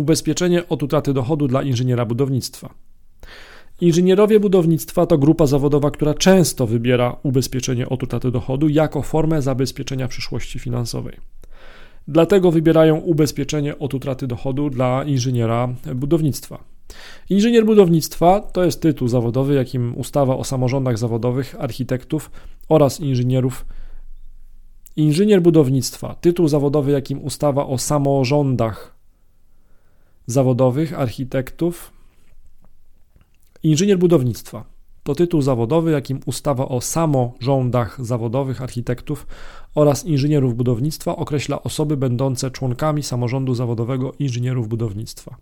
Ubezpieczenie od utraty dochodu dla inżyniera budownictwa. Inżynierowie budownictwa to grupa zawodowa, która często wybiera ubezpieczenie od utraty dochodu jako formę zabezpieczenia przyszłości finansowej. Dlatego wybierają ubezpieczenie od utraty dochodu dla inżyniera budownictwa. Inżynier budownictwa to jest tytuł zawodowy, jakim ustawa o samorządach zawodowych architektów oraz inżynierów. Inżynier budownictwa, tytuł zawodowy, jakim ustawa o samorządach zawodowych architektów. Inżynier budownictwa to tytuł zawodowy, jakim ustawa o samorządach zawodowych architektów oraz inżynierów budownictwa określa osoby będące członkami samorządu zawodowego inżynierów budownictwa.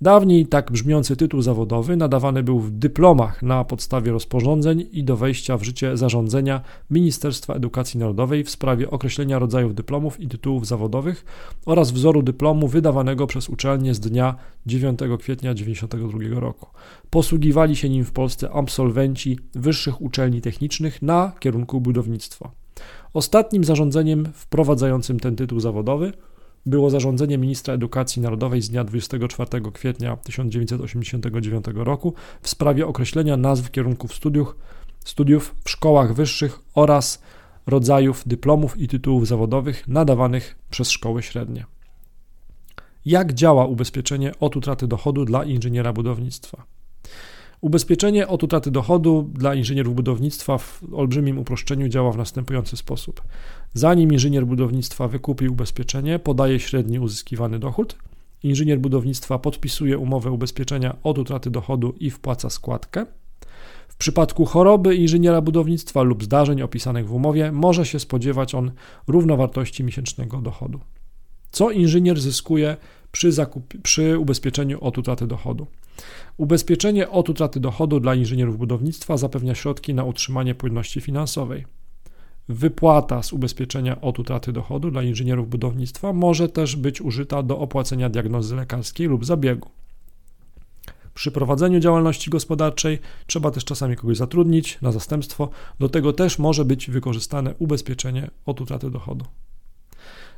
Dawniej tak brzmiący tytuł zawodowy nadawany był w dyplomach na podstawie rozporządzeń i do wejścia w życie zarządzenia Ministerstwa Edukacji Narodowej w sprawie określenia rodzajów dyplomów i tytułów zawodowych oraz wzoru dyplomu wydawanego przez uczelnię z dnia 9 kwietnia 1992 roku. Posługiwali się nim w Polsce absolwenci wyższych uczelni technicznych na kierunku budownictwa. Ostatnim zarządzeniem wprowadzającym ten tytuł zawodowy było zarządzenie ministra edukacji narodowej z dnia 24 kwietnia 1989 roku w sprawie określenia nazw kierunków studiów, studiów w szkołach wyższych oraz rodzajów dyplomów i tytułów zawodowych nadawanych przez szkoły średnie. Jak działa ubezpieczenie od utraty dochodu dla inżyniera budownictwa? Ubezpieczenie od utraty dochodu dla inżynierów budownictwa w olbrzymim uproszczeniu działa w następujący sposób. Zanim inżynier budownictwa wykupi ubezpieczenie, podaje średni uzyskiwany dochód. Inżynier budownictwa podpisuje umowę ubezpieczenia od utraty dochodu i wpłaca składkę. W przypadku choroby inżyniera budownictwa lub zdarzeń opisanych w umowie może się spodziewać on równowartości miesięcznego dochodu. Co inżynier zyskuje przy, zakup, przy ubezpieczeniu od utraty dochodu? Ubezpieczenie od utraty dochodu dla inżynierów budownictwa zapewnia środki na utrzymanie płynności finansowej. Wypłata z ubezpieczenia od utraty dochodu dla inżynierów budownictwa może też być użyta do opłacenia diagnozy lekarskiej lub zabiegu. Przy prowadzeniu działalności gospodarczej trzeba też czasami kogoś zatrudnić na zastępstwo. Do tego też może być wykorzystane ubezpieczenie od utraty dochodu.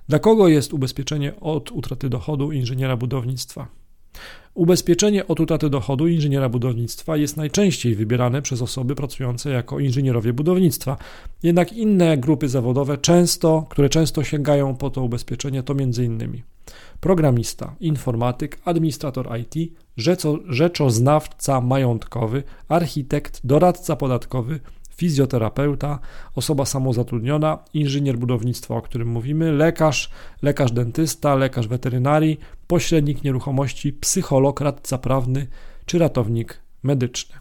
Dla kogo jest ubezpieczenie od utraty dochodu inżyniera budownictwa? Ubezpieczenie od utraty dochodu inżyniera budownictwa jest najczęściej wybierane przez osoby pracujące jako inżynierowie budownictwa. Jednak inne grupy zawodowe, często, które często sięgają po to ubezpieczenie, to m.in. programista, informatyk, administrator IT, rzeczoznawca majątkowy, architekt, doradca podatkowy, fizjoterapeuta, osoba samozatrudniona, inżynier budownictwa, o którym mówimy, lekarz, lekarz dentysta, lekarz weterynarii, pośrednik nieruchomości, psycholog, radca prawny czy ratownik medyczny.